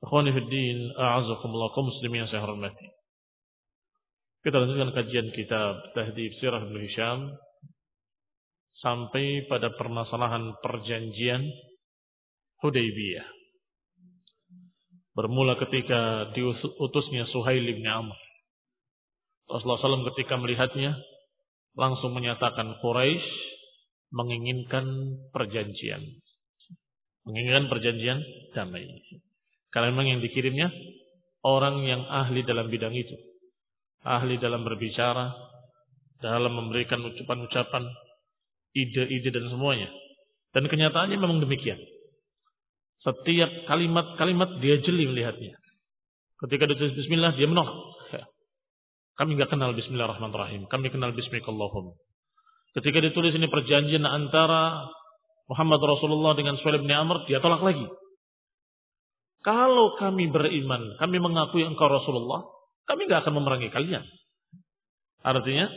Din, a'azakumullah kaum muslimin yang saya hormati. Kita lanjutkan kajian kitab Tahdhib Sirah Ibnu Hisham sampai pada permasalahan perjanjian Hudaybiyah. Bermula ketika diutusnya Suhail bin Amr. Rasulullah SAW ketika melihatnya langsung menyatakan Quraisy menginginkan perjanjian. Menginginkan perjanjian damai. Karena memang yang dikirimnya orang yang ahli dalam bidang itu. Ahli dalam berbicara, dalam memberikan ucapan-ucapan, ide-ide dan semuanya. Dan kenyataannya memang demikian. Setiap kalimat-kalimat dia jeli melihatnya. Ketika ditulis bismillah dia menolak. Kami nggak kenal bismillahirrahmanirrahim. Kami kenal bismillahirrahmanirrahim. Ketika ditulis ini perjanjian antara Muhammad Rasulullah dengan Suhail bin Amr, dia tolak lagi. Kalau kami beriman, kami mengakui engkau Rasulullah, kami nggak akan memerangi kalian. Artinya,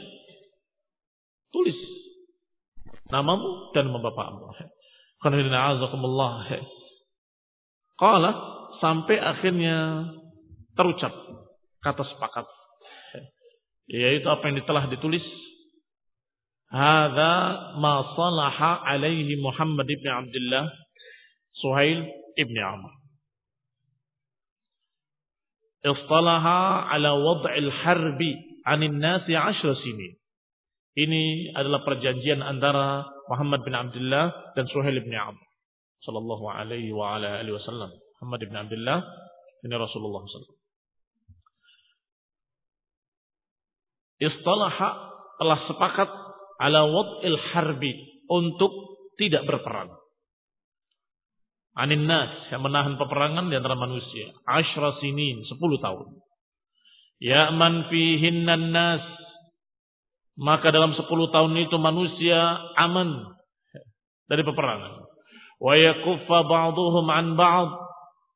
tulis namamu dan nama bapakmu. Kala sampai akhirnya terucap kata sepakat. Yaitu apa yang telah ditulis. Hada ma salaha alaihi Muhammad ibn Abdullah Suhail ibn Amr. Istalaha ala wad'il harbi anin nasi ashra sinin. Ini adalah perjanjian antara Muhammad bin Abdullah dan Suhail bin Amr sallallahu alaihi wa ala alihi wasallam. Muhammad bin Abdullah ini Rasulullah sallallahu Istalaha telah sepakat ala wad'il harbi untuk tidak berperang anin nas yang menahan peperangan di antara manusia. Ashra sinin, sepuluh tahun. Ya'man fihinnan nas. Maka dalam sepuluh tahun itu manusia aman dari peperangan. Wa yakuffa ba'duhum an ba'd.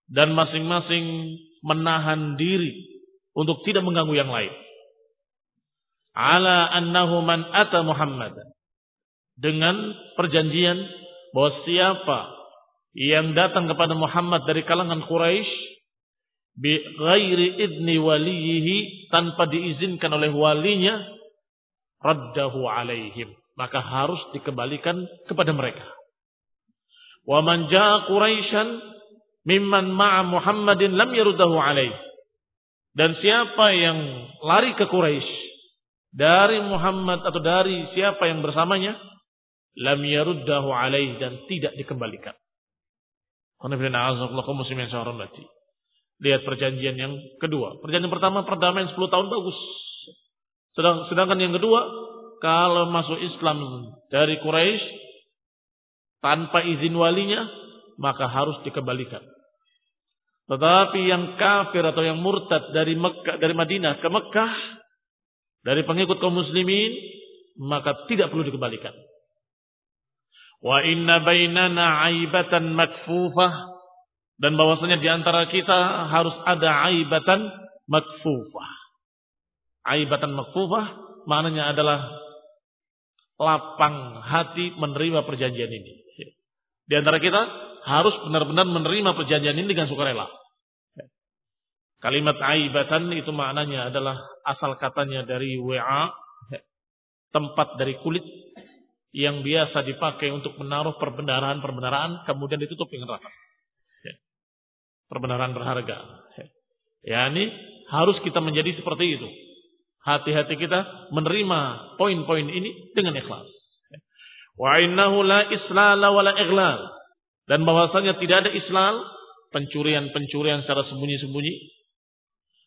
Dan masing-masing menahan diri untuk tidak mengganggu yang lain. Ala annahu man ata Muhammad. Dengan perjanjian bahwa siapa yang datang kepada Muhammad dari kalangan Quraisy bi ghairi idni waliyihi tanpa diizinkan oleh walinya raddahu alaihim. Maka harus dikembalikan kepada mereka. Wa man jaa quraisyan mimman ma'a Muhammadin lam yaruddahu alaih. Dan siapa yang lari ke Quraisy dari Muhammad atau dari siapa yang bersamanya lam yaruddahu alaih dan tidak dikembalikan. Lihat perjanjian yang kedua. Perjanjian pertama perdamaian 10 tahun bagus. Sedang, sedangkan yang kedua, kalau masuk Islam dari Quraisy tanpa izin walinya, maka harus dikembalikan. Tetapi yang kafir atau yang murtad dari Mekah, dari Madinah ke Mekah, dari pengikut kaum muslimin, maka tidak perlu dikembalikan. Wa inna bainana aibatan makfufah dan bahwasanya di antara kita harus ada aibatan makfufah. Aibatan makfufah maknanya adalah lapang hati menerima perjanjian ini. Di antara kita harus benar-benar menerima perjanjian ini dengan sukarela. Kalimat aibatan itu maknanya adalah asal katanya dari WA, tempat dari kulit yang biasa dipakai untuk menaruh perbendaharaan-perbendaharaan kemudian ditutup dengan rapat perbenaran berharga. Ya, ini harus kita menjadi seperti itu. Hati-hati kita menerima poin-poin ini dengan ikhlas. Wa innahu la islala wa la. Dan bahwasanya tidak ada islal, pencurian-pencurian secara sembunyi-sembunyi.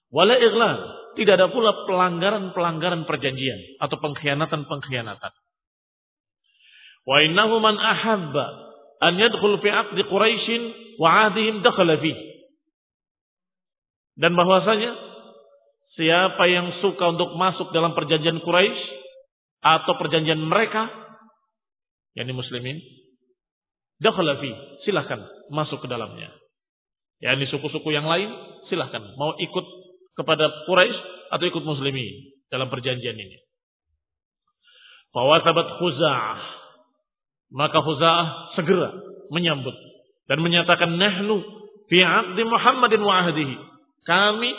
Wala ighlal. Tidak ada pula pelanggaran-pelanggaran perjanjian atau pengkhianatan-pengkhianatan. Wa innahu man ahabba an yadkhul fi aqdi Quraisyin wa 'adihim dakhala fihi. Dan bahwasanya siapa yang suka untuk masuk dalam perjanjian Quraisy atau perjanjian mereka, yakni muslimin, dakhala fi, silahkan masuk ke dalamnya. yakni suku-suku yang lain, silahkan mau ikut kepada Quraisy atau ikut muslimin dalam perjanjian ini. Fawasabat Khuza'ah. Maka Khuza'ah segera menyambut dan menyatakan nahnu fi 'aqdi Muhammadin wa ahdihi. Kami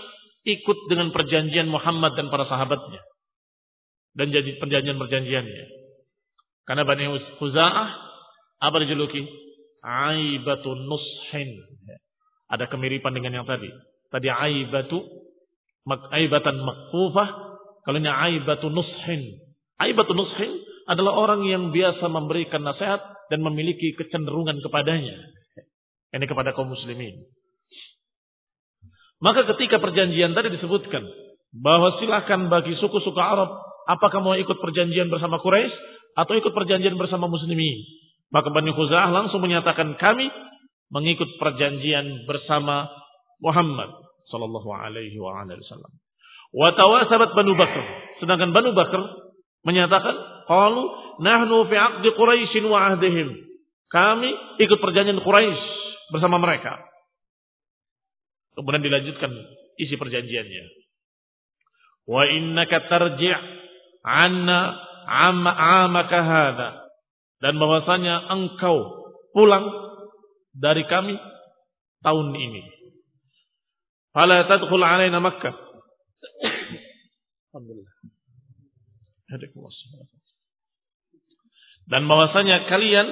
ikut dengan perjanjian Muhammad dan para sahabatnya. Dan jadi perjanjian-perjanjiannya. Karena Bani Huza'ah, apa dijuluki? Aibatu nushin. Ada kemiripan dengan yang tadi. Tadi aibatu, aibatan makfufah. Kalau ini aibatu nushin. Aibatu nushin adalah orang yang biasa memberikan nasihat dan memiliki kecenderungan kepadanya. Ini kepada kaum muslimin. Maka ketika perjanjian tadi disebutkan bahwa silakan bagi suku-suku Arab apakah mau ikut perjanjian bersama Quraisy atau ikut perjanjian bersama muslimin. Maka Bani Khuza'ah langsung menyatakan kami mengikut perjanjian bersama Muhammad sallallahu alaihi wa wasallam. Wa tawasabat Banu Bakr. Sedangkan Banu Bakr menyatakan qalu nahnu fi 'aqdi Quraisy wa ahdihim. Kami ikut perjanjian Quraisy bersama mereka. Kemudian dilanjutkan isi perjanjiannya. Wa innaka tarji' anna amaka hadha. Dan bahwasanya engkau pulang dari kami tahun ini. Fala tadkhul alaina Makkah. Alhamdulillah. Dan bahwasanya kalian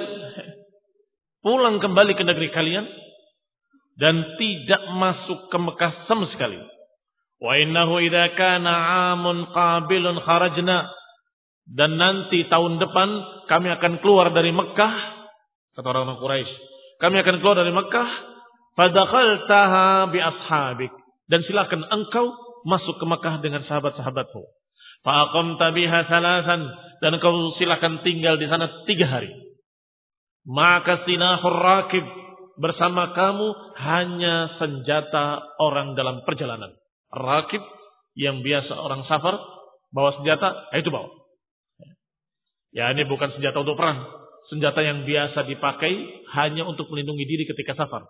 pulang kembali ke negeri kalian dan tidak masuk ke Mekah sama sekali. Wa innahu idza kana 'amun qabilun kharajna dan nanti tahun depan kami akan keluar dari Mekah kata orang Quraisy. Kami akan keluar dari Mekah fadakhaltaha bi ashabik dan silakan engkau masuk ke Mekah dengan sahabat-sahabatmu. Faqamta biha salasan dan engkau silakan tinggal di sana tiga hari. Maka sinahur rakib bersama kamu hanya senjata orang dalam perjalanan. Rakib yang biasa orang safar bawa senjata, ya itu bawa. Ya ini bukan senjata untuk perang. Senjata yang biasa dipakai hanya untuk melindungi diri ketika safar.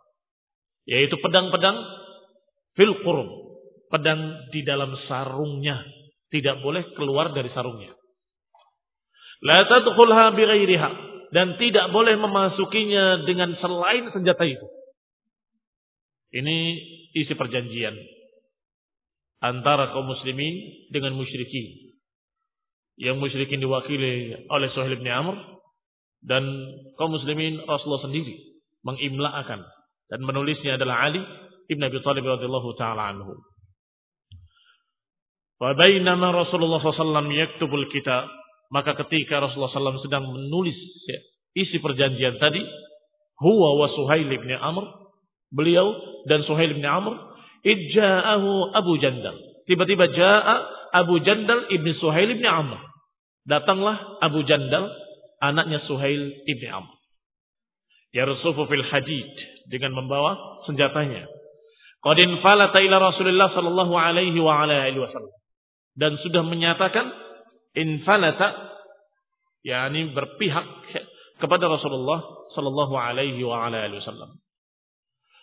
Yaitu pedang-pedang fil qurum. Pedang di dalam sarungnya. Tidak boleh keluar dari sarungnya. La tadkhulha bighairiha dan tidak boleh memasukinya dengan selain senjata itu. Ini isi perjanjian antara kaum muslimin dengan musyrikin. Yang musyrikin diwakili oleh Suhail bin Amr dan kaum muslimin Rasulullah sendiri mengimlaakan dan menulisnya adalah Ali ibn Abi Thalib radhiyallahu taala anhu. Wa bainama Rasulullah SAW yaktubul kitab maka ketika Rasulullah SAW sedang menulis ya, isi perjanjian tadi, huwa wa Suhail bin Amr, beliau dan Suhail bin Amr, Ijja'ahu Abu Jandal. Tiba-tiba ja'a Abu Jandal ibni Suhail ibni Amr. Datanglah Abu Jandal, anaknya Suhail ibni Amr. Yarsufu fil hadid. Dengan membawa senjatanya. Qadin falata ila Rasulullah sallallahu. Dan sudah menyatakan infalata yakni berpihak kepada Rasulullah sallallahu alaihi wa ala alihi wasallam.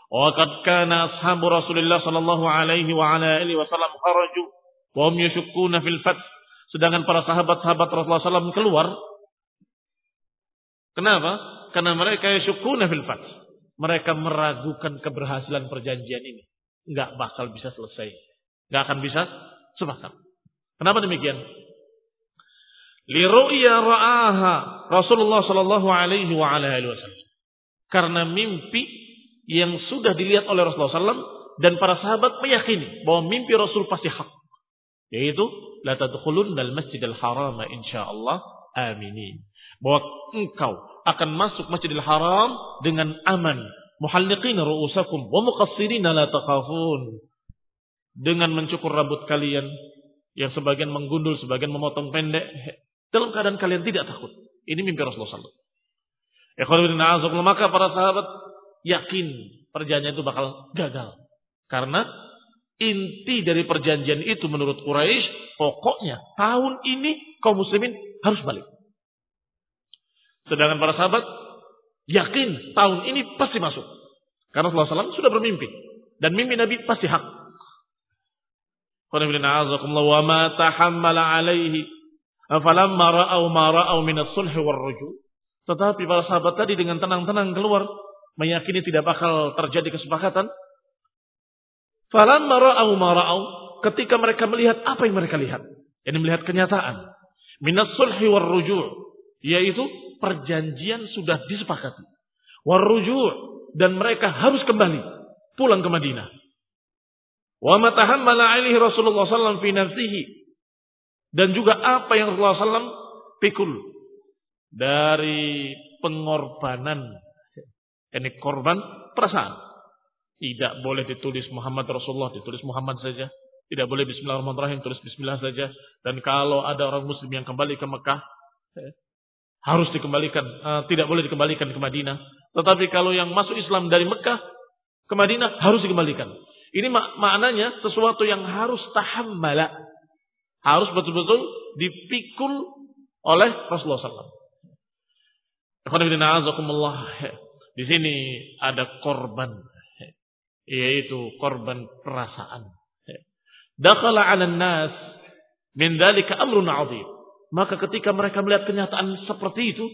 Wa qad kana ashabu Rasulullah sallallahu alaihi wa ala alihi wasallam kharaju wa hum yashukkuna fil fath. Sedangkan para sahabat-sahabat Rasulullah SAW keluar. Kenapa? Karena mereka yashukkuna fil fath. Mereka meragukan keberhasilan perjanjian ini. Enggak bakal bisa selesai. Enggak akan bisa sepakat. Kenapa demikian? Liru'ya ra'aha Rasulullah sallallahu alaihi wa alihi wasallam. Karena mimpi yang sudah dilihat oleh Rasulullah SAW dan para sahabat meyakini bahwa mimpi Rasul pasti hak. Yaitu la tadkhulun dal masjidil haram insyaallah aminin. Bahwa engkau akan masuk Masjidil Haram dengan aman. Muhalliqina ru'usakum wa muqassirina la takhafun. Dengan mencukur rambut kalian yang sebagian menggundul, sebagian memotong pendek dalam keadaan kalian tidak takut. Ini mimpi Rasulullah SAW. Maka para sahabat yakin perjanjian itu bakal gagal. Karena inti dari perjanjian itu menurut Quraisy pokoknya tahun ini kaum muslimin harus balik. Sedangkan para sahabat yakin tahun ini pasti masuk. Karena Rasulullah SAW sudah bermimpi. Dan mimpi Nabi pasti hak. Wa ma tahammala alaihi Falamma ra'au ma ra'au min as-sulh war. Tetapi para sahabat tadi dengan tenang-tenang keluar meyakini tidak bakal terjadi kesepakatan. Falamma ra'au ma ra'au ketika mereka melihat apa yang mereka lihat, ini melihat kenyataan. Minas sulhi war ruju' yaitu perjanjian sudah disepakati. War ruju' dan mereka harus kembali pulang ke Madinah. Wa matahammala alaihi Rasulullah sallallahu fi dan juga apa yang Rasulullah SAW pikul dari pengorbanan. Ini korban perasaan. Tidak boleh ditulis Muhammad Rasulullah, ditulis Muhammad saja. Tidak boleh Bismillahirrahmanirrahim, tulis Bismillah saja. Dan kalau ada orang Muslim yang kembali ke Mekah, harus dikembalikan, uh, tidak boleh dikembalikan ke Madinah. Tetapi kalau yang masuk Islam dari Mekah ke Madinah harus dikembalikan. Ini mak maknanya sesuatu yang harus tahammala, harus betul-betul dipikul oleh Rasulullah SAW. Di sini ada korban, yaitu korban perasaan. Dakhala 'ala nas min dzalika amrun 'adzim. Maka ketika mereka melihat kenyataan seperti itu,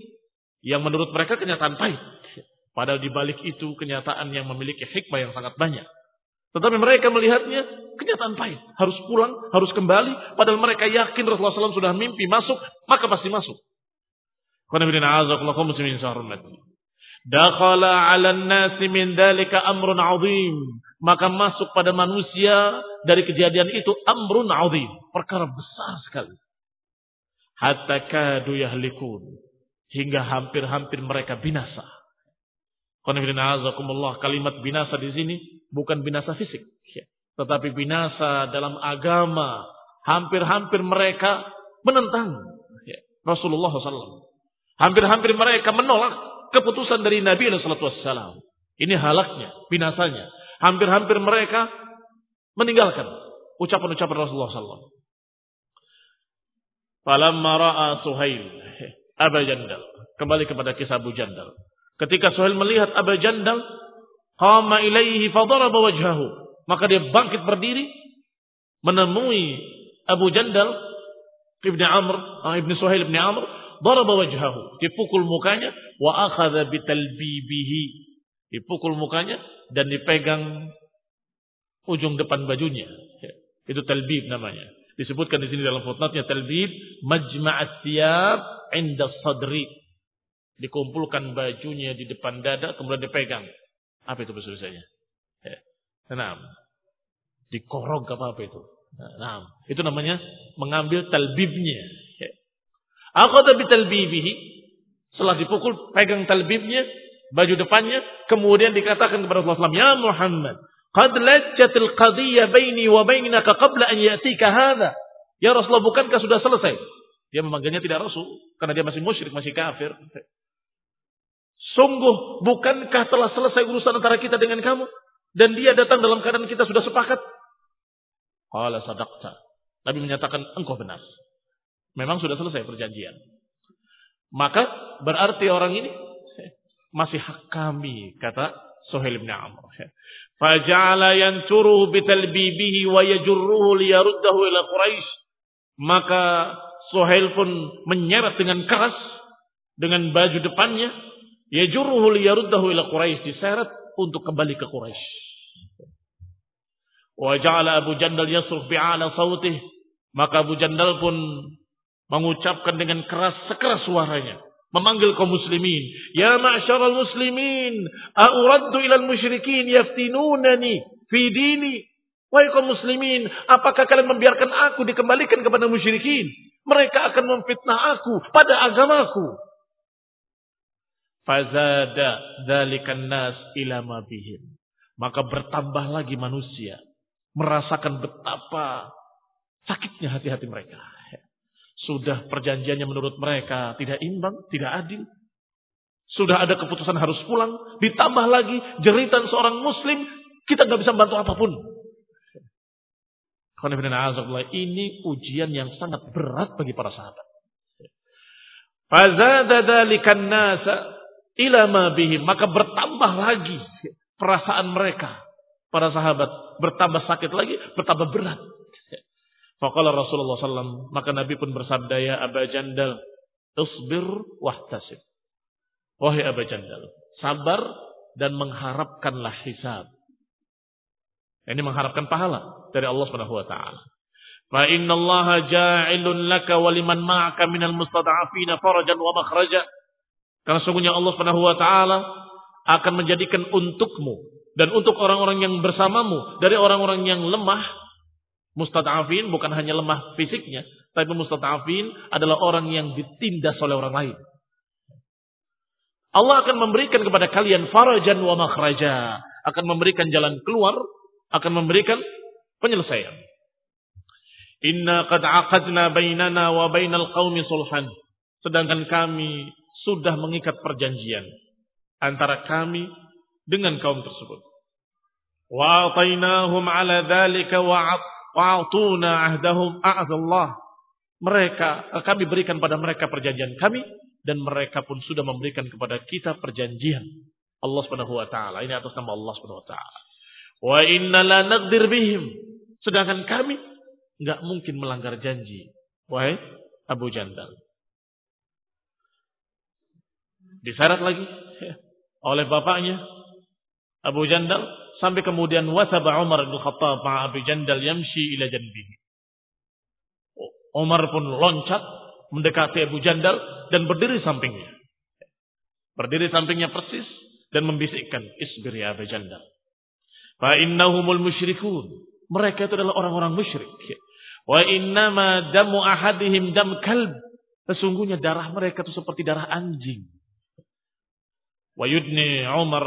yang menurut mereka kenyataan pahit, padahal di balik itu kenyataan yang memiliki hikmah yang sangat banyak. Tetapi mereka melihatnya kenyataan pahit. Harus pulang, harus kembali. Padahal mereka yakin Rasulullah SAW sudah mimpi masuk, maka pasti masuk. Dakhala ala nasi min dalika amrun azim. Maka masuk pada manusia dari kejadian itu amrun azim. Perkara besar sekali. Hatta kadu yahlikun. Hingga hampir-hampir mereka binasa. Kalimat binasa di sini bukan binasa fisik, ya. tetapi binasa dalam agama. Hampir-hampir mereka menentang ya, Rasulullah SAW. Hampir-hampir mereka menolak keputusan dari Nabi SAW. Ini halaknya, binasanya. Hampir-hampir mereka meninggalkan ucapan-ucapan Rasulullah SAW. Falamma ra'a Suhail Aba Jandal. Kembali kepada kisah Abu Jandal. Ketika Suhail melihat Abu Jandal, qama ilaihi fadaraba wajhahu. Maka dia bangkit berdiri menemui Abu Jandal Ibnu Amr, ah, Ibnu Suhail Ibnu Amr, daraba wajhahu, dipukul mukanya wa akhadha bitalbibihi. Dipukul mukanya dan dipegang ujung depan bajunya. Itu talbib namanya. Disebutkan di sini dalam footnote-nya talbib majma'at thiyab inda sadri dikumpulkan bajunya di depan dada kemudian dipegang. Apa itu bahasa Indonesia? Ya. Dikorong apa apa itu? Nah, itu namanya mengambil talbibnya. Ya. Tapi talbibihi setelah dipukul pegang talbibnya baju depannya kemudian dikatakan kepada Rasulullah SAW, ya Muhammad Qad lajjatil qadiyya baini wa bainaka qabla an ya'tika hadha. Ya Rasulullah, bukankah sudah selesai? Dia memanggilnya tidak Rasul karena dia masih musyrik, masih kafir. Sungguh, bukankah telah selesai urusan antara kita dengan kamu? Dan dia datang dalam keadaan kita sudah sepakat. Qala sadaqta. Nabi menyatakan, engkau benar. Memang sudah selesai perjanjian. Maka berarti orang ini masih hak kami, kata Suhail bin Amr. Faja'ala yansuruhu bitalbibihi wa yajurruhu liyaruddahu ila Quraisy. Maka Suhail pun menyeret dengan keras dengan baju depannya yajurruhu liyaruddahu ila Quraisy diseret untuk kembali ke Quraisy. Wa ja'ala Abu Jandal yasruf bi'ala sautih. Maka Abu Jandal pun mengucapkan dengan keras sekeras suaranya. Memanggil kaum muslimin. Ya ma'syaral muslimin a'uraddu ilal musyrikin yaftinunani fi dini. Wahai kaum muslimin apakah kalian membiarkan aku dikembalikan kepada musyrikin? Mereka akan memfitnah aku pada agamaku fazada dzalikan nas ila ma bihim maka bertambah lagi manusia merasakan betapa sakitnya hati-hati mereka sudah perjanjiannya menurut mereka tidak imbang, tidak adil. Sudah ada keputusan harus pulang. Ditambah lagi jeritan seorang muslim. Kita nggak bisa bantu apa pun. Ini ujian yang sangat berat bagi para sahabat. nasa Maka bertambah lagi perasaan mereka. Para sahabat bertambah sakit lagi, bertambah berat. Faqala Rasulullah SAW, maka Nabi pun bersabda, ya Aba Jandal, usbir wahtasib. Wahai Aba Jandal, sabar dan mengharapkanlah hisab. Ini mengharapkan pahala dari Allah Subhanahu wa taala. Fa inna Allah ja'ilun laka wa liman ma'aka minal mustada'afina farajan wa makhraja. Karena sungguhnya Allah Subhanahu wa taala akan menjadikan untukmu dan untuk orang-orang yang bersamamu dari orang-orang yang lemah Mustad'afin bukan hanya lemah fisiknya, tapi mustad'afin adalah orang yang ditindas oleh orang lain. Allah akan memberikan kepada kalian farajan wa makhraja, akan memberikan jalan keluar, akan memberikan penyelesaian. Inna qad aqadna bainana wa bainal qaumi sulhan. Sedangkan kami sudah mengikat perjanjian antara kami dengan kaum tersebut. Wa ala wa ahdahum a'adallah. Mereka, kami berikan pada mereka perjanjian kami dan mereka pun sudah memberikan kepada kita perjanjian. Allah Subhanahu wa taala. Ini atas nama Allah Subhanahu wa taala. Wa inna la. Sedangkan kami nggak mungkin melanggar janji. Wahai Abu Jandal. Disyarat lagi oleh bapaknya Abu Jandal Sampai kemudian wasaba Umar bin Khattab ma'a Abi Jandal yamshi ila janbihi. Umar pun loncat mendekati Abu Jandal dan berdiri sampingnya. Berdiri sampingnya persis dan membisikkan isbir ya Abu Jandal. Fa innahumul musyrikun. Mereka itu adalah orang-orang musyrik. Wa innama damu ahadihim dam kalb. Sesungguhnya darah mereka itu seperti darah anjing. Wa yudni Umar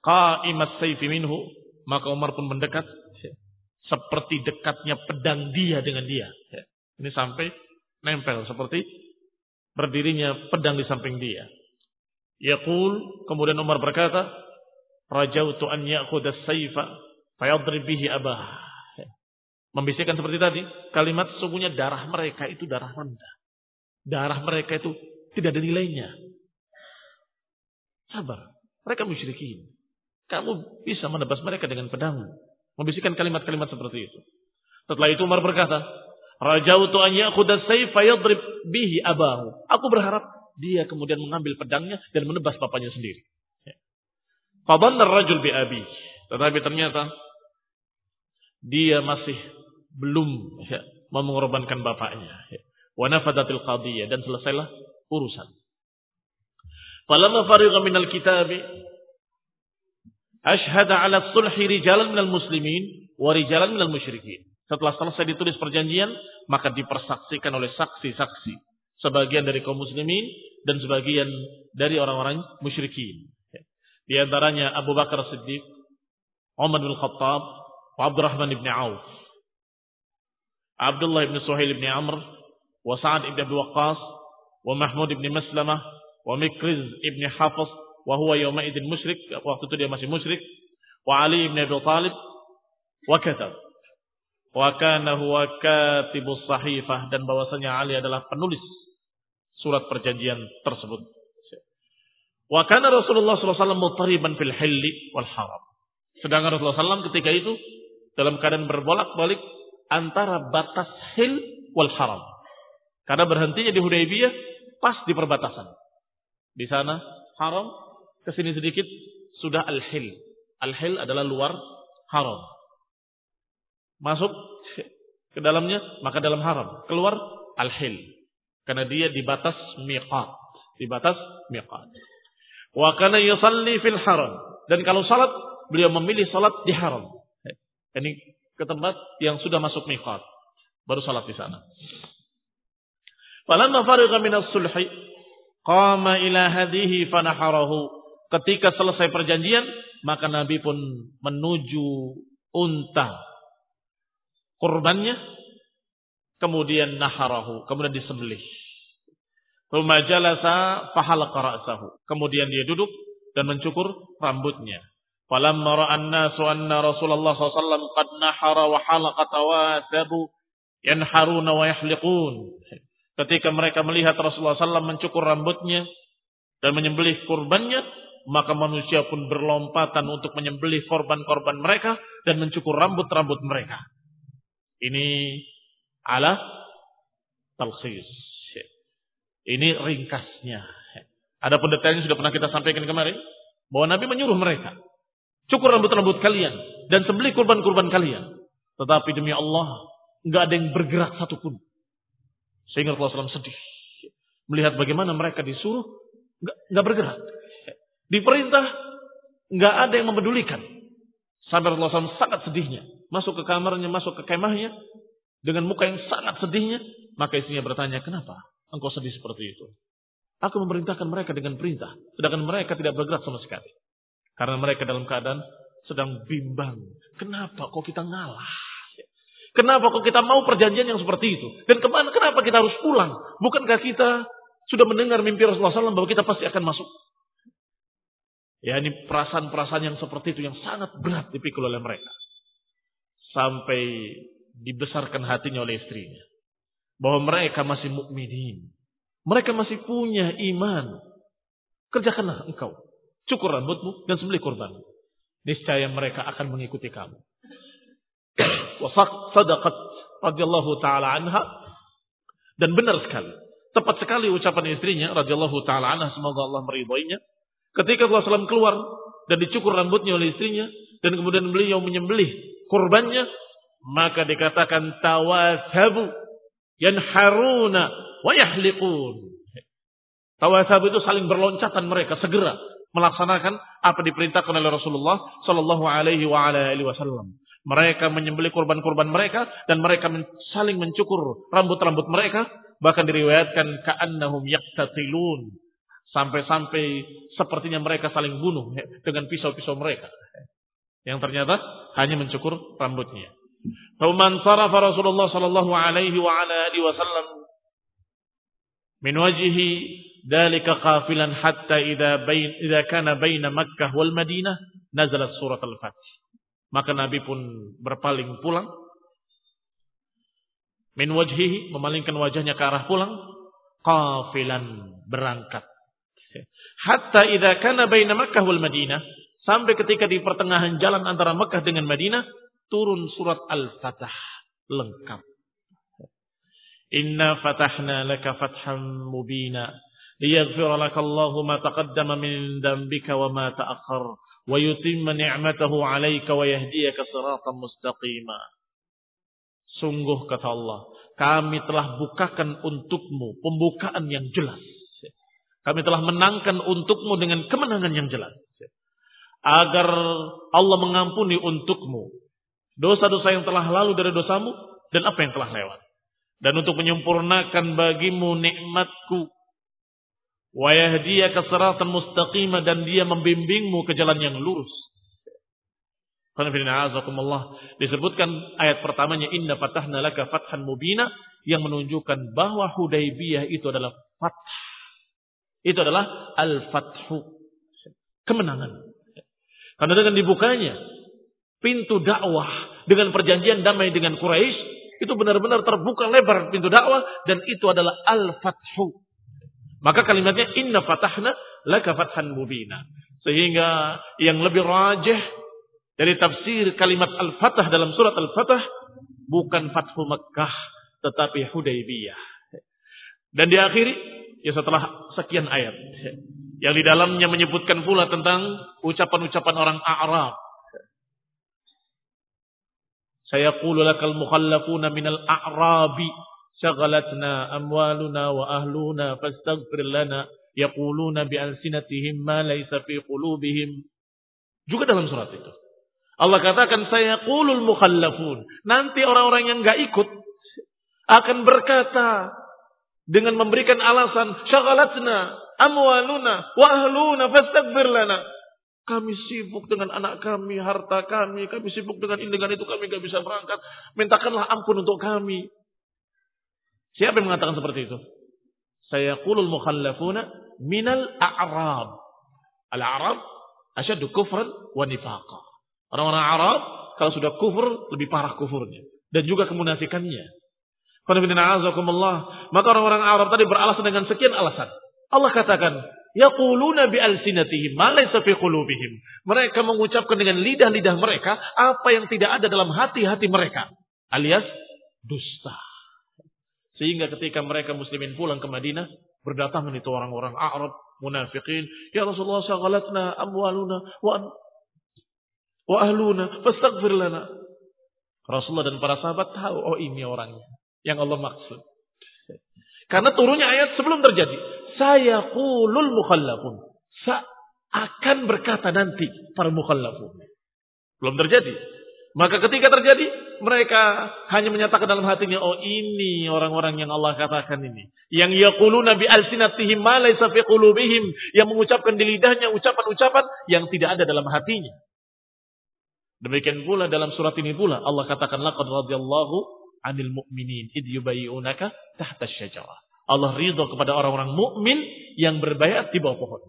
qa'imat sayfi minhu, maka Umar pun mendekat seperti dekatnya pedang dia dengan dia. Ini sampai nempel seperti berdirinya pedang di samping dia. Yaqul, kemudian Umar berkata, "Rajautu an ya'khudha as-sayfa fayadrib bihi abah." Membisikkan seperti tadi, kalimat sesungguhnya darah mereka itu darah rendah. Darah mereka itu tidak ada nilainya. Sabar. Mereka musyrikin. Kamu bisa menebas mereka dengan pedang. Membisikkan kalimat-kalimat seperti itu. Setelah itu Umar berkata, Rajautu an ya'khudha sayfa yadrib bihi abahu. Aku berharap dia kemudian mengambil pedangnya dan menebas bapaknya sendiri. Ya. Fadhanna rajul bi abi. Tetapi ternyata dia masih belum ya, mau mengorbankan bapaknya. Ya. Wa nafadatil qadiyah dan selesailah urusan. Falamma farigha minal kitabi Ashhada ala sulhi rijalan minal muslimin wa rijalan minal musyrikin. Setelah selesai ditulis perjanjian, maka dipersaksikan oleh saksi-saksi. Sebagian dari kaum muslimin dan sebagian dari orang-orang musyrikin. Di antaranya Abu Bakar Siddiq, Umar bin Khattab, Abdurrahman bin Auf. Abdullah bin Suhail bin Amr, wa Sa'ad bin Abi Waqqas, wa Mahmud bin Maslamah, wa Mikriz bin Hafiz, wa huwa yawma idin musyrik, waktu itu dia masih musyrik, wa Ali bin Abi Talib, wa katab. Wa kana huwa katibus sahifah dan bahwasanya Ali adalah penulis surat perjanjian tersebut. Wa kana Rasulullah SAW mutariban fil hilli wal haram. Sedangkan Rasulullah SAW ketika itu dalam keadaan berbolak-balik antara batas hil wal haram. Karena berhentinya di Hudaybiyah pas di perbatasan. Di sana haram, ke sini sedikit sudah al-hil. Al-hil adalah luar haram. Masuk ke dalamnya maka dalam haram. Keluar al-hil. Karena dia di batas miqat. Di batas miqat. Wa kana yusalli fil haram. Dan kalau salat, beliau memilih salat di haram. Ini ke tempat yang sudah masuk miqat. Baru salat di sana. Falamma fariqa minas sulhi qama ila hadihi fanaharahu. Ketika selesai perjanjian, maka Nabi pun menuju unta kurbannya kemudian naharahu, kemudian disembelih. Thumma jalasa fahalaqa ra'sahu. Kemudian dia duduk dan mencukur rambutnya. Falamma ra'an nasu anna Rasulullah SAW qad nahara wa halaqa tawasabu yanharuna wa yahliqun. Ketika mereka melihat Rasulullah SAW mencukur rambutnya dan menyembelih kurbannya, maka manusia pun berlompatan untuk menyembelih korban-korban mereka dan mencukur rambut-rambut mereka. Ini ala talkhis. Ini ringkasnya. Adapun detailnya sudah pernah kita sampaikan kemarin. Bahwa Nabi menyuruh mereka. Cukur rambut-rambut kalian. Dan sembelih kurban-kurban kalian. Tetapi demi Allah. nggak ada yang bergerak satupun. Sehingga Rasulullah SAW sedih. Melihat bagaimana mereka disuruh. nggak, bergerak. Diperintah. nggak ada yang mempedulikan. Sampai Rasulullah SAW sangat sedihnya. Masuk ke kamarnya, masuk ke kemahnya. Dengan muka yang sangat sedihnya. Maka istrinya bertanya, kenapa? engkau sedih seperti itu. Aku memerintahkan mereka dengan perintah, sedangkan mereka tidak bergerak sama sekali. Karena mereka dalam keadaan sedang bimbang. Kenapa kok kita ngalah? Kenapa kok kita mau perjanjian yang seperti itu? Dan ke mana, kenapa kita harus pulang? Bukankah kita sudah mendengar mimpi Rasulullah SAW bahwa kita pasti akan masuk? Ya ini perasaan-perasaan yang seperti itu yang sangat berat dipikul oleh mereka. Sampai dibesarkan hatinya oleh istrinya bahwa mereka masih mukminin. Mereka masih punya iman. Kerjakanlah engkau. Cukur rambutmu dan sembelih kurban. Niscaya mereka akan mengikuti kamu. Sadaqat radhiyallahu taala anha dan benar sekali. Tepat sekali ucapan istrinya radhiyallahu taala anha semoga Allah meridhoinya. Ketika Rasulullah keluar dan dicukur rambutnya oleh istrinya dan kemudian beliau menyembelih kurbannya, maka dikatakan tawasabu yanharuna wa yahliqun. Tawasab itu saling berloncatan mereka segera melaksanakan apa diperintahkan oleh Rasulullah Shallallahu Alaihi Wasallam. Mereka menyembelih kurban-kurban mereka dan mereka saling mencukur rambut-rambut mereka. Bahkan diriwayatkan ka'annahum yaktatilun. Sampai-sampai sepertinya mereka saling bunuh dengan pisau-pisau mereka. Yang ternyata hanya mencukur rambutnya. Faman sarafa Rasulullah sallallahu alaihi wa ala alihi wasallam min wajhi dalika qafilan hatta idza bain idza kana baina Makkah wal Madinah nazalat surat Al-Fath. Maka Nabi pun berpaling pulang. Min wajhihi memalingkan wajahnya ke arah pulang. Qafilan berangkat. Hatta idza kana baina Makkah wal Madinah sampai ketika di pertengahan jalan antara Makkah dengan Madinah turun surat Al-Fatah lengkap. Inna fatahna laka fatham mubina liyaghfira laka Allahu ma taqaddama min dambika wa ma ta'akhkhar ni'matahu 'alaika wa yahdiyaka siratan mustaqima. Sungguh kata Allah, kami telah bukakan untukmu pembukaan yang jelas. Kami telah menangkan untukmu dengan kemenangan yang jelas. Agar Allah mengampuni untukmu dosa-dosa yang telah lalu dari dosamu dan apa yang telah lewat. Dan untuk menyempurnakan bagimu nikmatku. Wa yahdiyaka siratan mustaqima dan dia membimbingmu ke jalan yang lurus. Disebutkan ayat pertamanya inna fatahna laka fathan mubina yang menunjukkan bahwa Hudaybiyah itu adalah fath. Itu adalah al-fathu. Kemenangan. Karena dengan dibukanya pintu dakwah dengan perjanjian damai dengan Quraisy itu benar-benar terbuka lebar pintu dakwah dan itu adalah al-fathu. Maka kalimatnya inna fatahna laka fathan mubina. Sehingga yang lebih rajih dari tafsir kalimat Al-Fatah dalam surat Al-Fatah bukan Fathu Mekah tetapi Hudaybiyah. Dan diakhiri ya setelah sekian ayat yang di dalamnya menyebutkan pula tentang ucapan-ucapan orang Arab. Saya qulu lakal mukhallafuna minal a'rabi wa ahluna fastaghfir lana yaquluna bi alsinatihim ma laysa fi qulubihim. Juga dalam surat itu. Allah katakan saya qulul mukhallafun. Nanti orang-orang yang enggak ikut akan berkata dengan memberikan alasan syaghalatna amwaluna wa ahluna fastaghfir lana. Kami sibuk dengan anak kami, harta kami, kami sibuk dengan ini dengan itu, kami enggak bisa berangkat. Mintakanlah ampun untuk kami. Siapa yang mengatakan seperti itu? Saya qulul mukhallafuna minal a'rab. Al-a'rab asyadu kufran wa nifaqa. Orang-orang Arab kalau sudah kufur lebih parah kufurnya dan juga kemunafikannya. Maka orang-orang Arab tadi beralasan dengan sekian alasan. Allah katakan, yaquluna bi alsinatihim ma laysa fi qulubihim. Mereka mengucapkan dengan lidah-lidah mereka apa yang tidak ada dalam hati-hati mereka, alias dusta. Sehingga ketika mereka muslimin pulang ke Madinah, berdatangan itu orang-orang Arab munafikin, ya Rasulullah syaghalatna amwaluna wa wa ahluna fastaghfir lana. Rasulullah dan para sahabat tahu oh ini orangnya yang Allah maksud. Karena turunnya ayat sebelum terjadi. Saya kulul mukhallafun. Sa akan berkata nanti para mukhallafun. Belum terjadi. Maka ketika terjadi, mereka hanya menyatakan dalam hatinya, oh ini orang-orang yang Allah katakan ini. Yang yaquluna bi alsinatihim ma laysa fi qulubihim, yang mengucapkan di lidahnya ucapan-ucapan yang tidak ada dalam hatinya. Demikian pula dalam surat ini pula Allah katakan laqad radhiyallahu 'anil mu'minin id yubayyi'unaka tahta syajarah. Allah ridho kepada orang-orang mukmin yang berbayat di bawah pohon.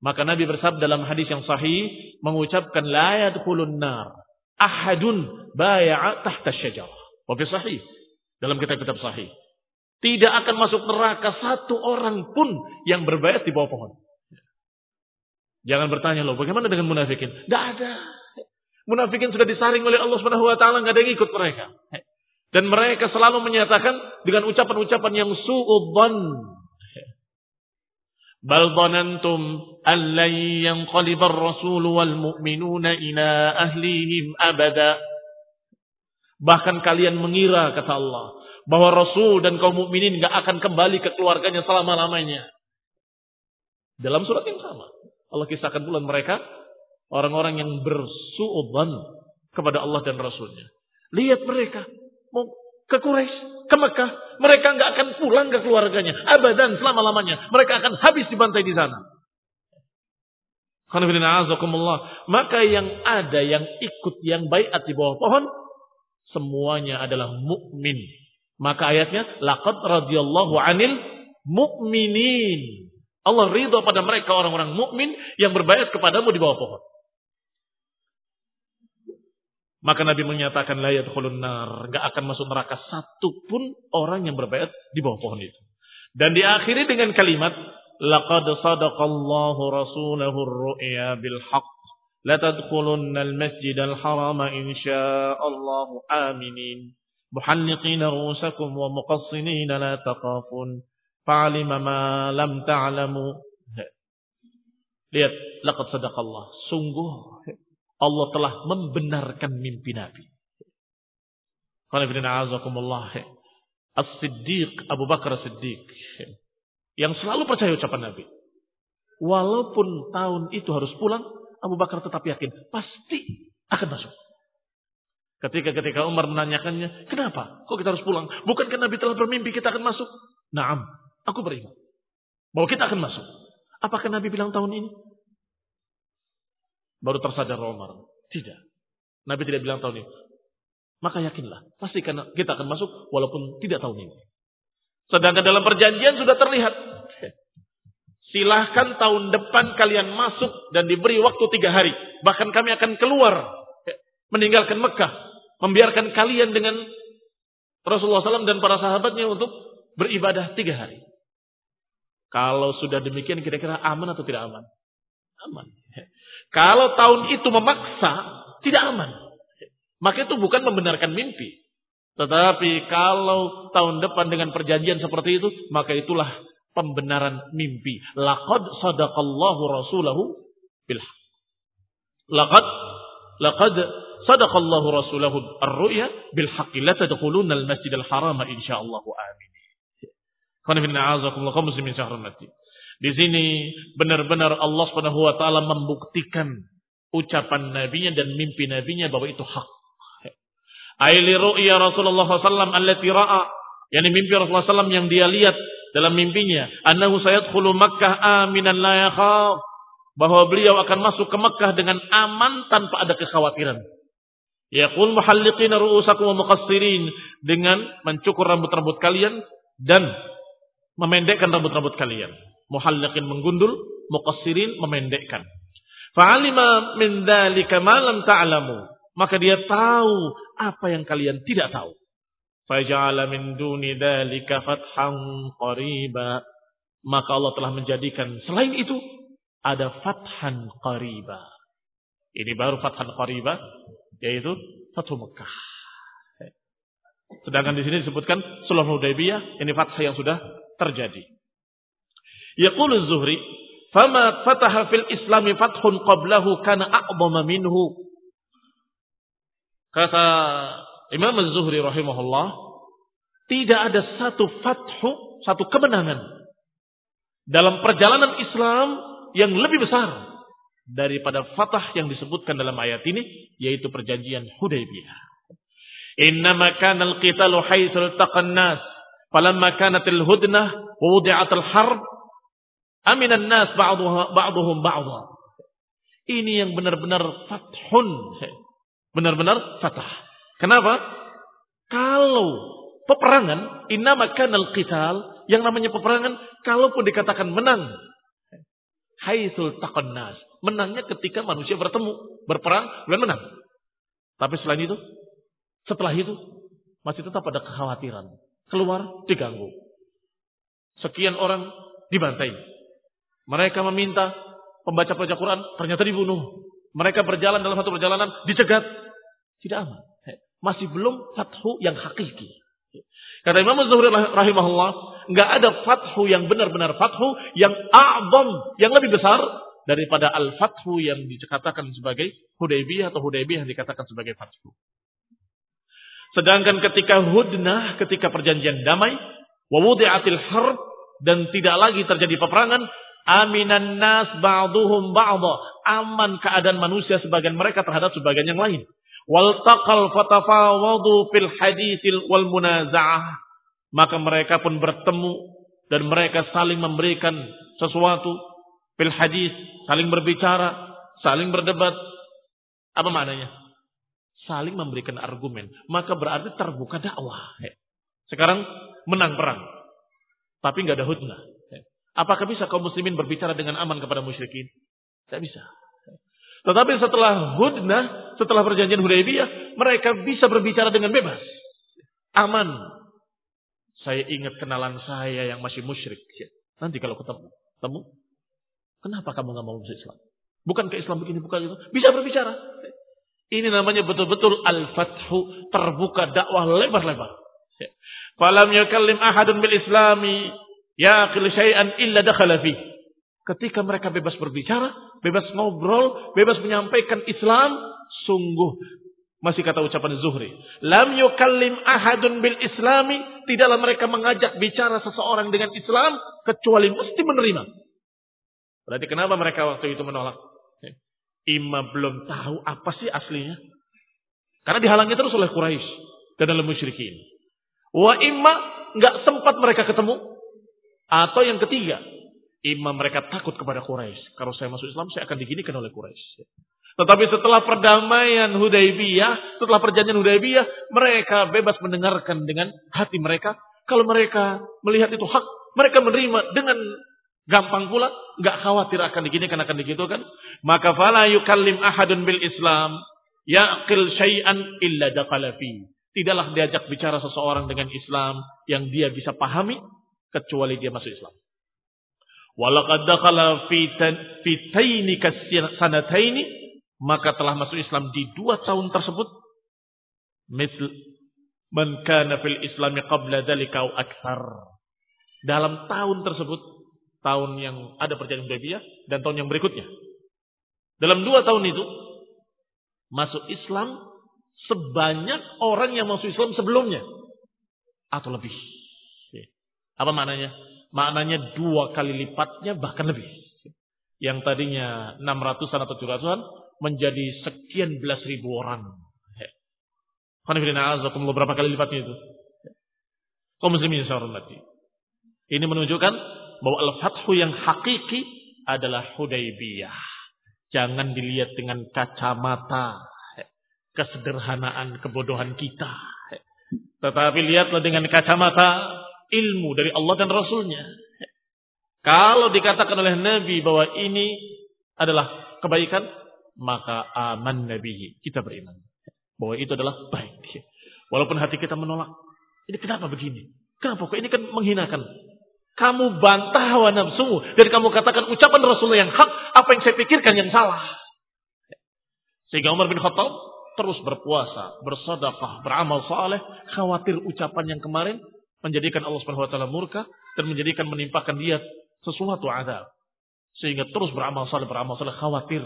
Maka Nabi bersabda dalam hadis yang sahih mengucapkan la yadkhulun nar ahadun bay'a tahta syajarah. Wa sahih dalam kitab-kitab sahih. Tidak akan masuk neraka satu orang pun yang berbayat di bawah pohon. Jangan bertanya loh, bagaimana dengan munafikin? Tidak ada. Munafikin sudah disaring oleh Allah Subhanahu wa taala, enggak ada yang ikut mereka. Dan mereka selalu menyatakan dengan ucapan-ucapan yang su'udzan. Dhanantum an lan yanqaliba ar-rasul wal mu'minuna ila ahlihim abada. Bahkan kalian mengira kata Allah bahwa Rasul dan kaum mukminin enggak akan kembali ke keluarganya selama-lamanya. Dalam surat yang sama, Allah kisahkan bulan mereka Orang-orang yang bersuudzon kepada Allah dan Rasulnya. Lihat mereka. Mau ke Quraisy, ke Mekah. Mereka nggak akan pulang ke keluarganya. Abadan selama-lamanya. Mereka akan habis dibantai di sana. Maka yang ada, yang ikut, yang bayat di bawah pohon. Semuanya adalah mukmin. Maka ayatnya. Laqad radhiyallahu anil mukminin. Allah ridho pada mereka orang-orang mukmin yang berbayat kepadamu di bawah pohon. Maka Nabi menyatakan la yadkhulun nar, akan masuk neraka satu pun orang yang berbaiat di bawah pohon itu. Dan diakhiri dengan kalimat laqad sadaqallahu rasulahu ar-ru'ya bil haqq la tadkhulunna al-masjid al-haram insyaallah aminin muhalliqina ru'usakum wa muqassinina la taqafun. Fa'alima ma lam ta'lamu. Lihat laqad sadaqallah. Sungguh Allah telah membenarkan mimpi Nabi. As-Siddiq Abu Bakar As-Siddiq yang selalu percaya ucapan Nabi. Walaupun tahun itu harus pulang, Abu Bakar tetap yakin pasti akan masuk. Ketika ketika Umar menanyakannya, kenapa? Kok kita harus pulang? Bukankah Nabi telah bermimpi kita akan masuk? Naam, aku beriman bahwa kita akan masuk. Apakah Nabi bilang tahun ini? Baru tersadar Umar. Tidak. Nabi tidak bilang tahun ini. Maka yakinlah, pasti kita akan masuk walaupun tidak tahun ini. Sedangkan dalam perjanjian sudah terlihat. Silahkan tahun depan kalian masuk dan diberi waktu tiga hari. Bahkan kami akan keluar meninggalkan Mekah. Membiarkan kalian dengan Rasulullah SAW dan para sahabatnya untuk beribadah tiga hari. Kalau sudah demikian kira-kira aman atau tidak aman? Aman. Kalau tahun itu memaksa, tidak aman. Maka itu bukan membenarkan mimpi. Tetapi kalau tahun depan dengan perjanjian seperti itu, maka itulah pembenaran mimpi. Laqad sadaqallahu rasulahu bil Laqad laqad sadaqallahu rasulahu ar-ru'ya bil haqqi la tadkhuluna al-masjidal harama insyaallah amin. muslimin Di sini benar-benar Allah Subhanahu wa taala membuktikan ucapan nabinya dan mimpi nabinya bahwa itu hak. Aili ru'ya Rasulullah SAW allati ra'a. Yani mimpi Rasulullah SAW yang dia lihat dalam mimpinya. Annahu sayadkhulu Makkah aminan la yakhaf. Bahwa beliau akan masuk ke Makkah dengan aman tanpa ada kekhawatiran. Yaqul muhalliqina ru'usakum wa muqassirin. Dengan mencukur rambut-rambut kalian dan memendekkan rambut-rambut kalian. Muhalliqin menggundul, muqassirin memendekkan. Fa'alima min dhalika ma lam ta'lamu. Maka dia tahu apa yang kalian tidak tahu. Faja'ala min duni dhalika fathan qariba. Maka Allah telah menjadikan selain itu ada fathan qariba. Ini baru fathan qariba yaitu Fathu Mekah. Sedangkan di sini disebutkan Sulh Hudaybiyah ini fathah yang sudah terjadi. Yaqulu Zuhri, "Fama fataha fil Islami fathun qablahu kana a'dhama minhu." Kata Imam Az-Zuhri rahimahullah, tidak ada satu fathu, satu kemenangan dalam perjalanan Islam yang lebih besar daripada fatah yang disebutkan dalam ayat ini, yaitu perjanjian Hudaybiyah. Innama kana al-qitalu haitsu taqan nas, falamma kanat al-hudnah wa wudi'at al-harb, amina an-nas ba'dhum ba'dha. Ini yang benar-benar fathun Benar-benar fatah. Kenapa? Kalau peperangan, innama kanal qital, yang namanya peperangan, kalaupun dikatakan menang, haitsul taqannas. Menangnya ketika manusia bertemu, berperang, bukan menang. Tapi selain itu, setelah itu, masih tetap ada kekhawatiran. Keluar, diganggu. Sekian orang dibantai. Mereka meminta pembaca pembaca Quran, ternyata dibunuh. Mereka berjalan dalam satu perjalanan, dicegat. Tidak aman. Masih belum fathu yang hakiki. Kata Imam Zuhri rahimahullah, nggak ada fathu yang benar-benar fathu yang a'zam, yang lebih besar daripada al-fathu yang dikatakan sebagai Hudaybiyah atau Hudaybiyah yang dikatakan sebagai fathu. Sedangkan ketika hudnah, ketika perjanjian damai, wawudi'atil harb, dan tidak lagi terjadi peperangan, aminan nas ba'duhum ba'dha. Aman keadaan manusia sebagian mereka terhadap sebagian yang lain. Wal taqal fatafawadu fil haditsil wal munaza'ah. Maka mereka pun bertemu dan mereka saling memberikan sesuatu fil hadis, saling berbicara, saling berdebat. Apa maknanya? Saling memberikan argumen. Maka berarti terbuka dakwah. Sekarang menang perang. Tapi nggak ada hudnah. Apakah bisa kaum muslimin berbicara dengan aman kepada musyrikin? Tidak bisa. Tetapi setelah hudnah, setelah perjanjian Hudaybiyah, mereka bisa berbicara dengan bebas. Aman. Saya ingat kenalan saya yang masih musyrik. Nanti kalau ketemu, ketemu, kenapa kamu nggak mau masuk Islam? Bukan ke Islam begini, bukan itu. Bisa berbicara. Ini namanya betul-betul al-fathu, terbuka dakwah lebar-lebar. Falam yukallim ahadun bil islami Ya syai'an illa dakhala fi. Ketika mereka bebas berbicara, bebas ngobrol, bebas menyampaikan Islam, sungguh masih kata ucapan Zuhri. Lam yukallim ahadun bil islami. Tidaklah mereka mengajak bicara seseorang dengan Islam. Kecuali mesti menerima. Berarti kenapa mereka waktu itu menolak? Ima belum tahu apa sih aslinya. Karena dihalangi terus oleh Quraisy dan oleh musyrikin. Wa imma nggak sempat mereka ketemu. Atau yang ketiga, Imam mereka takut kepada Quraisy. Kalau saya masuk Islam, saya akan diginikan oleh Quraisy. Tetapi setelah perdamaian Hudaybiyah, setelah perjanjian Hudaybiyah, mereka bebas mendengarkan dengan hati mereka. Kalau mereka melihat itu hak, mereka menerima dengan gampang pula, nggak khawatir akan diginikan akan digitukan. Maka fala yukallim ahadun bil Islam yaqil syai'an illa dakhala fi. Tidaklah diajak bicara seseorang dengan Islam yang dia bisa pahami kecuali dia masuk Islam. Walaqad dakhala fi fi taini sanataini maka telah masuk Islam di dua tahun tersebut. Misl man kana fil islami qabla dzalika aktsar dalam tahun tersebut tahun yang ada perjanjian Hudaybiyah dan tahun yang berikutnya. Dalam dua tahun itu masuk Islam sebanyak orang yang masuk Islam sebelumnya. Atau lebih apa maknanya maknanya dua kali lipatnya bahkan lebih yang tadinya 600-an atau 700-an menjadi sekian belas ribu orang. Berapa kali lipatnya itu? Kau muslimin. Ini menunjukkan bahwa al-fathu yang hakiki adalah Hudaybiyah. Jangan dilihat dengan kacamata kesederhanaan, kebodohan kita. Tetapi lihatlah dengan kacamata ilmu dari Allah dan Rasulnya. Kalau dikatakan oleh Nabi bahwa ini adalah kebaikan, maka aman nabihi. Kita beriman. Bahwa itu adalah baik. Walaupun hati kita menolak. Ini kenapa begini? Kenapa kok ini kan menghinakan? Kamu bantah hawa nafsumu. Dan kamu katakan ucapan Rasulullah yang hak. Apa yang saya pikirkan yang salah. Sehingga Umar bin Khattab terus berpuasa, bersedekah, beramal saleh, khawatir ucapan yang kemarin menjadikan Allah Subhanahu wa taala murka dan menjadikan menimpakan dia sesuatu adab. Sehingga terus beramal saleh, beramal saleh khawatir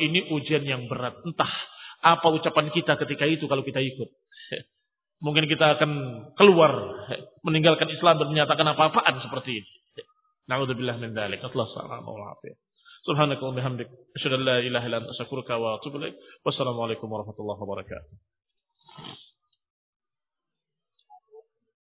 ini ujian yang berat. Entah apa ucapan kita ketika itu kalau kita ikut. Mungkin kita akan keluar meninggalkan Islam dan menyatakan apa-apaan seperti ini. Na'udzubillah min dzalik. Allah subhanahu Subhanaka wa bihamdik. Asyhadu an la ilaha illa anta astaghfiruka wa atubu ilaik. Warahmatullahi wabarakatuh.